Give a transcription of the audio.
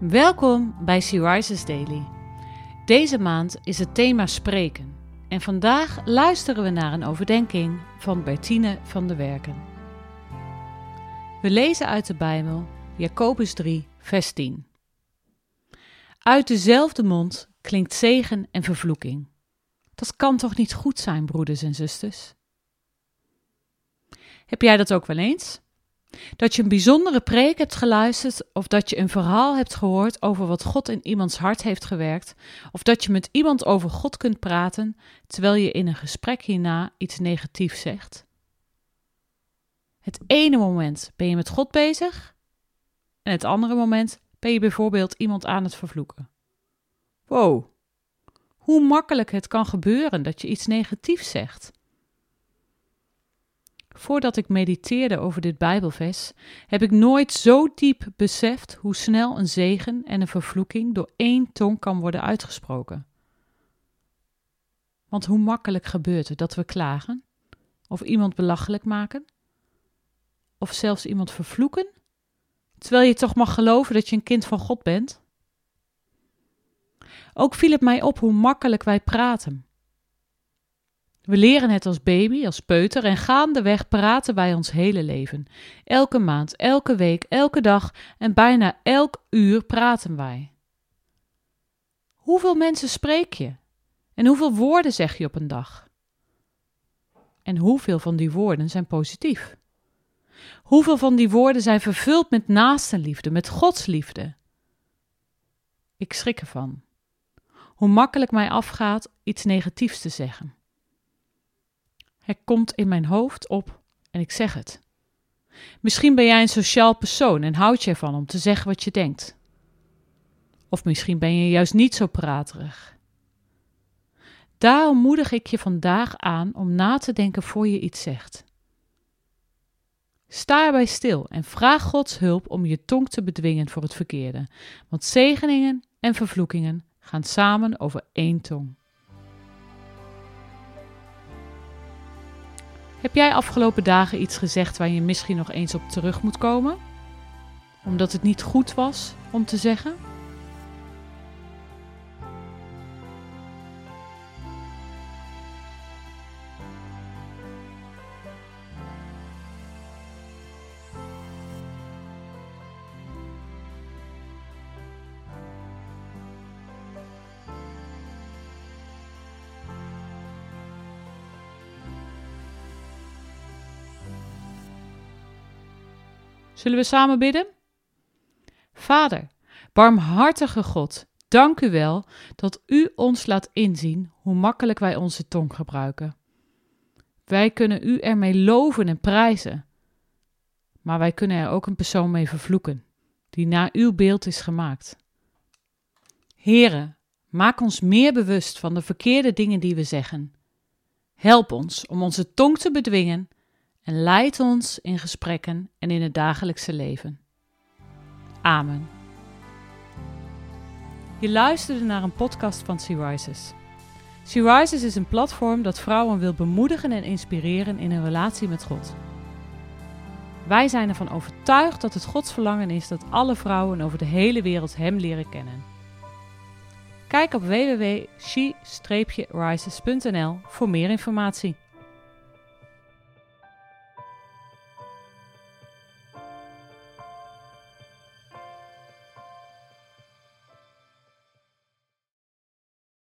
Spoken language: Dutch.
Welkom bij Sea Rises Daily. Deze maand is het thema spreken en vandaag luisteren we naar een overdenking van Bertine van der Werken. We lezen uit de Bijbel Jacobus 3, vers 10. Uit dezelfde mond klinkt zegen en vervloeking. Dat kan toch niet goed zijn, broeders en zusters? Heb jij dat ook wel eens? Dat je een bijzondere preek hebt geluisterd, of dat je een verhaal hebt gehoord over wat God in iemands hart heeft gewerkt, of dat je met iemand over God kunt praten terwijl je in een gesprek hierna iets negatiefs zegt. Het ene moment ben je met God bezig, en het andere moment ben je bijvoorbeeld iemand aan het vervloeken. Wow, hoe makkelijk het kan gebeuren dat je iets negatiefs zegt. Voordat ik mediteerde over dit Bijbelvers, heb ik nooit zo diep beseft hoe snel een zegen en een vervloeking door één tong kan worden uitgesproken. Want hoe makkelijk gebeurt het dat we klagen, of iemand belachelijk maken, of zelfs iemand vervloeken, terwijl je toch mag geloven dat je een kind van God bent? Ook viel het mij op hoe makkelijk wij praten. We leren het als baby, als peuter en gaandeweg praten wij ons hele leven. Elke maand, elke week, elke dag en bijna elk uur praten wij. Hoeveel mensen spreek je? En hoeveel woorden zeg je op een dag? En hoeveel van die woorden zijn positief? Hoeveel van die woorden zijn vervuld met naastenliefde, met godsliefde? Ik schrik ervan. Hoe makkelijk mij afgaat iets negatiefs te zeggen. Het komt in mijn hoofd op en ik zeg het. Misschien ben jij een sociaal persoon en houd je ervan om te zeggen wat je denkt. Of misschien ben je juist niet zo praterig. Daarom moedig ik je vandaag aan om na te denken voor je iets zegt. Sta erbij stil en vraag Gods hulp om je tong te bedwingen voor het verkeerde, want zegeningen en vervloekingen gaan samen over één tong. Heb jij afgelopen dagen iets gezegd waar je misschien nog eens op terug moet komen? Omdat het niet goed was om te zeggen? Zullen we samen bidden? Vader, barmhartige God, dank u wel dat u ons laat inzien hoe makkelijk wij onze tong gebruiken. Wij kunnen u ermee loven en prijzen, maar wij kunnen er ook een persoon mee vervloeken, die naar uw beeld is gemaakt. Here, maak ons meer bewust van de verkeerde dingen die we zeggen. Help ons om onze tong te bedwingen en leid ons in gesprekken en in het dagelijkse leven. Amen. Je luisterde naar een podcast van Sea Rises. Sea Rises is een platform dat vrouwen wil bemoedigen en inspireren in hun relatie met God. Wij zijn ervan overtuigd dat het Gods verlangen is dat alle vrouwen over de hele wereld Hem leren kennen. Kijk op www.she-rises.nl voor meer informatie.